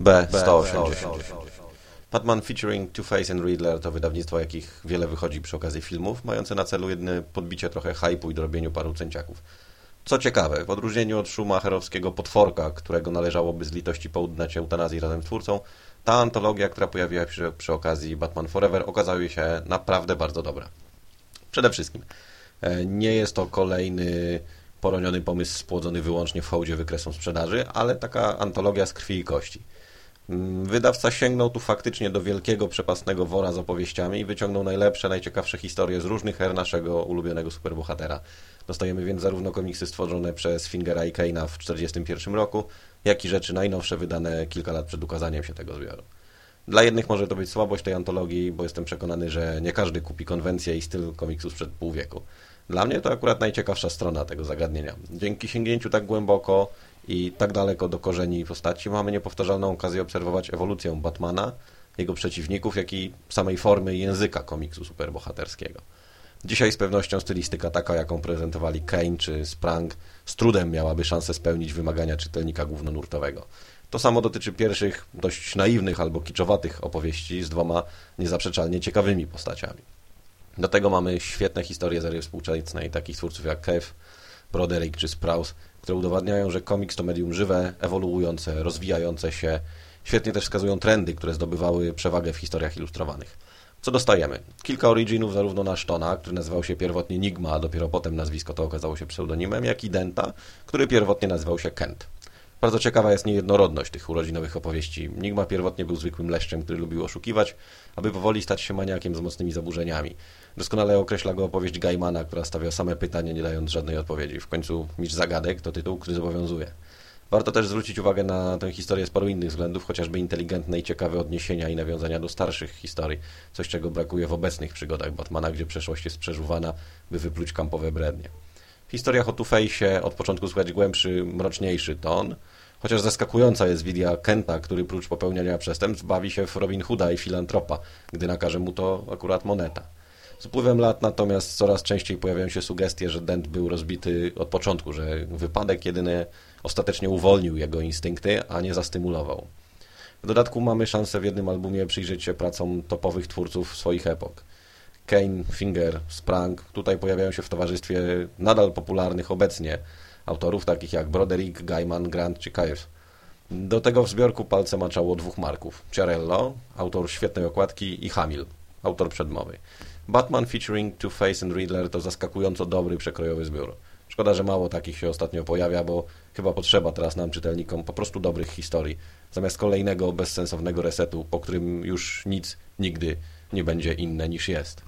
B180. Batman featuring Two-Face and Riddler to wydawnictwo, jakich wiele wychodzi przy okazji filmów, mające na celu jedyne podbicie trochę hypu i dorobieniu paru cęciaków. Co ciekawe, w odróżnieniu od schumacherowskiego potworka, którego należałoby z litości południać eutanazji razem z twórcą, ta antologia, która pojawiła się przy okazji Batman Forever, okazała się naprawdę bardzo dobra. Przede wszystkim, e, nie jest to kolejny poroniony pomysł spłodzony wyłącznie w hołdzie wykresom sprzedaży, ale taka antologia z krwi i kości. Wydawca sięgnął tu faktycznie do wielkiego, przepastnego wora z opowieściami i wyciągnął najlepsze, najciekawsze historie z różnych her naszego ulubionego superbohatera. Dostajemy więc zarówno komiksy stworzone przez Fingera i Kane'a w 1941 roku, jak i rzeczy najnowsze wydane kilka lat przed ukazaniem się tego zbioru. Dla jednych może to być słabość tej antologii, bo jestem przekonany, że nie każdy kupi konwencję i styl komiksu sprzed pół wieku. Dla mnie to akurat najciekawsza strona tego zagadnienia. Dzięki sięgnięciu tak głęboko i tak daleko do korzeni postaci mamy niepowtarzalną okazję obserwować ewolucję Batmana, jego przeciwników, jak i samej formy języka komiksu superbohaterskiego. Dzisiaj z pewnością stylistyka taka, jaką prezentowali Kane czy Sprang, z trudem miałaby szansę spełnić wymagania czytelnika głównonurtowego. To samo dotyczy pierwszych, dość naiwnych albo kiczowatych opowieści z dwoma niezaprzeczalnie ciekawymi postaciami. Do tego mamy świetne historie serii współczesnej, takich twórców jak Kev, Broderick czy Sprouse, które udowadniają, że komiks to medium żywe, ewoluujące, rozwijające się. Świetnie też wskazują trendy, które zdobywały przewagę w historiach ilustrowanych. Co dostajemy? Kilka originów zarówno na Sztona, który nazywał się pierwotnie Nigma, a dopiero potem nazwisko to okazało się pseudonimem, jak i Denta, który pierwotnie nazywał się Kent. Bardzo ciekawa jest niejednorodność tych urodzinowych opowieści. Nigma pierwotnie był zwykłym leszczem, który lubił oszukiwać, aby powoli stać się maniakiem z mocnymi zaburzeniami. Doskonale określa go opowieść Gaimana, która stawia same pytania, nie dając żadnej odpowiedzi. W końcu Mistrz Zagadek to tytuł, który zobowiązuje. Warto też zwrócić uwagę na tę historię z paru innych względów, chociażby inteligentne i ciekawe odniesienia i nawiązania do starszych historii, coś czego brakuje w obecnych przygodach Batmana, gdzie przeszłość jest przeżuwana, by wypluć kampowe brednie. W historiach o Two-Face'ie od początku słychać głębszy, mroczniejszy ton, chociaż zaskakująca jest wizja Kenta, który prócz popełniania przestępstw bawi się w Robin Hooda i filantropa, gdy nakaże mu to akurat moneta. Z upływem lat natomiast coraz częściej pojawiają się sugestie, że Dent był rozbity od początku, że wypadek jedyny ostatecznie uwolnił jego instynkty, a nie zastymulował. W dodatku mamy szansę w jednym albumie przyjrzeć się pracom topowych twórców swoich epok. Kane, Finger, Sprang tutaj pojawiają się w towarzystwie nadal popularnych obecnie autorów takich jak Broderick, Gaiman, Grant czy Kayes. Do tego w zbiorku palce maczało dwóch marków. Ciarello, autor świetnej okładki i Hamil, autor przedmowy. Batman featuring Two-Face and Riddler to zaskakująco dobry, przekrojowy zbiór. Szkoda, że mało takich się ostatnio pojawia, bo chyba potrzeba teraz nam, czytelnikom, po prostu dobrych historii, zamiast kolejnego bezsensownego resetu, po którym już nic nigdy nie będzie inne niż jest.